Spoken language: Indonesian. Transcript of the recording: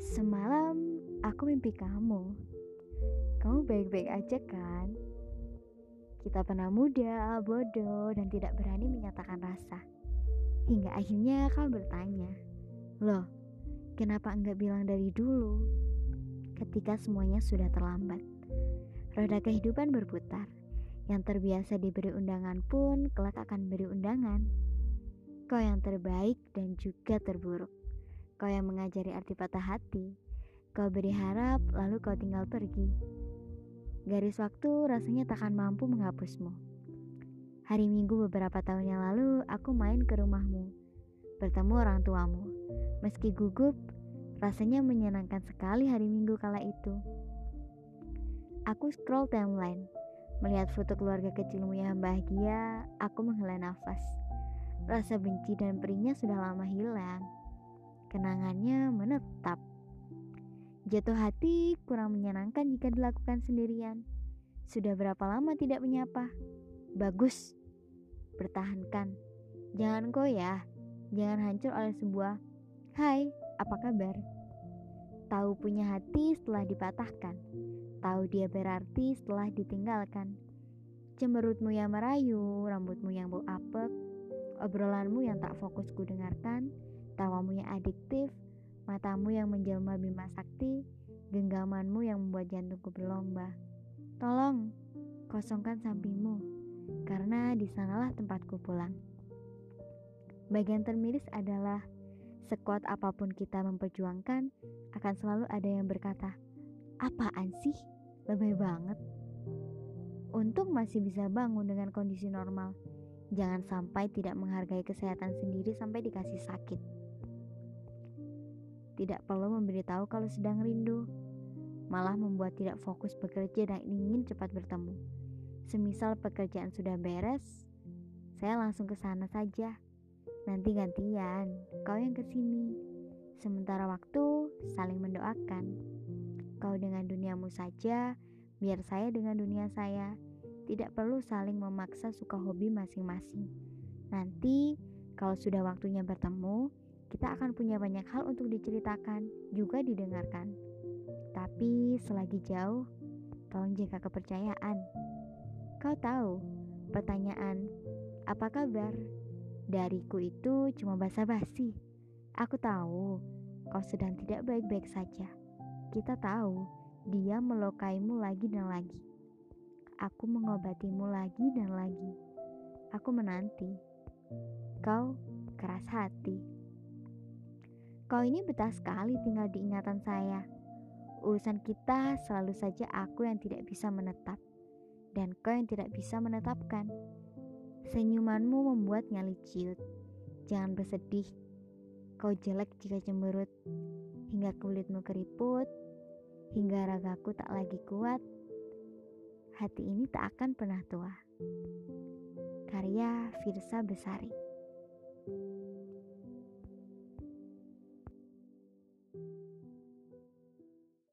Semalam aku mimpi kamu. Kamu baik-baik aja kan? Kita pernah muda, bodoh, dan tidak berani menyatakan rasa. Hingga akhirnya kau bertanya, Loh, kenapa enggak bilang dari dulu? Ketika semuanya sudah terlambat. Roda kehidupan berputar. Yang terbiasa diberi undangan pun kelak akan beri undangan. Kau yang terbaik dan juga terburuk. Kau yang mengajari arti patah hati. Kau beri harap, lalu kau tinggal pergi. Garis waktu rasanya takkan mampu menghapusmu. Hari Minggu beberapa tahun yang lalu, aku main ke rumahmu, bertemu orang tuamu. Meski gugup, rasanya menyenangkan sekali hari Minggu kala itu. Aku scroll timeline, melihat foto keluarga kecilmu yang bahagia, aku menghela nafas. Rasa benci dan perihnya sudah lama hilang. Kenangannya menetap. Jatuh hati kurang menyenangkan jika dilakukan sendirian. Sudah berapa lama tidak menyapa? Bagus. Pertahankan. Jangan goyah. Jangan hancur oleh sebuah Hai, apa kabar? Tahu punya hati setelah dipatahkan. Tahu dia berarti setelah ditinggalkan. Cemberutmu yang merayu, rambutmu yang bau apek, obrolanmu yang tak fokus ku dengarkan, tawamu yang adiktif, matamu yang menjelma bima sakti, genggamanmu yang membuat jantungku berlomba. Tolong, kosongkan sampingmu, karena di sanalah tempatku pulang. Bagian termiris adalah sekuat apa pun kita memperjuangkan, akan selalu ada yang berkata, "Apaan sih? Lebih banget." Untung masih bisa bangun dengan kondisi normal. Jangan sampai tidak menghargai kesehatan sendiri sampai dikasih sakit. Tidak perlu memberitahu kalau sedang rindu, malah membuat tidak fokus bekerja dan ingin cepat bertemu. Semisal pekerjaan sudah beres, saya langsung ke sana saja. Nanti gantian, kau yang ke sini. Sementara waktu saling mendoakan. Kau dengan duniamu saja, biar saya dengan dunia saya. Tidak perlu saling memaksa suka hobi masing-masing. Nanti kalau sudah waktunya bertemu, kita akan punya banyak hal untuk diceritakan, juga didengarkan. Tapi selagi jauh, tolong jaga kepercayaan. Kau tahu, pertanyaan, apa kabar? Dariku itu cuma basa-basi. Aku tahu, kau sedang tidak baik-baik saja. Kita tahu, dia melukaimu lagi dan lagi. Aku mengobatimu lagi dan lagi. Aku menanti. Kau keras hati. Kau ini betah sekali tinggal di ingatan saya. Urusan kita selalu saja aku yang tidak bisa menetap, dan kau yang tidak bisa menetapkan. Senyumanmu membuat nyali ciut. Jangan bersedih. Kau jelek jika cemberut, hingga kulitmu keriput, hingga ragaku tak lagi kuat. Hati ini tak akan pernah tua. Karya Firsa Besari